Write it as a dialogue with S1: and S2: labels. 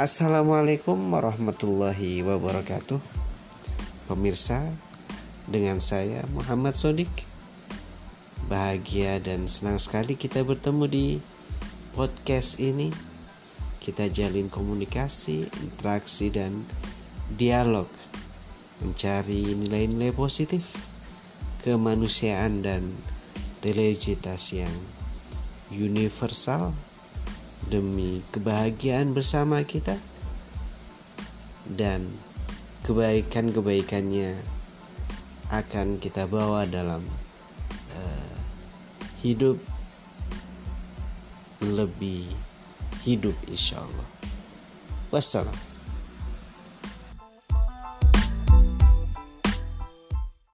S1: Assalamualaikum warahmatullahi wabarakatuh. Pemirsa Dengan saya Muhammad Sodik. Bahagia dan senang sekali kita bertemu di podcast ini. Kita jalin komunikasi, interaksi dan dialog. Mencari nilai-nilai positif Kemanusiaan dan religitas yang universal demi kebahagiaan bersama kita dan kebaikan-kebaikannya akan kita bawa dalam uh, hidup lebih hidup insya Allah. Wassalam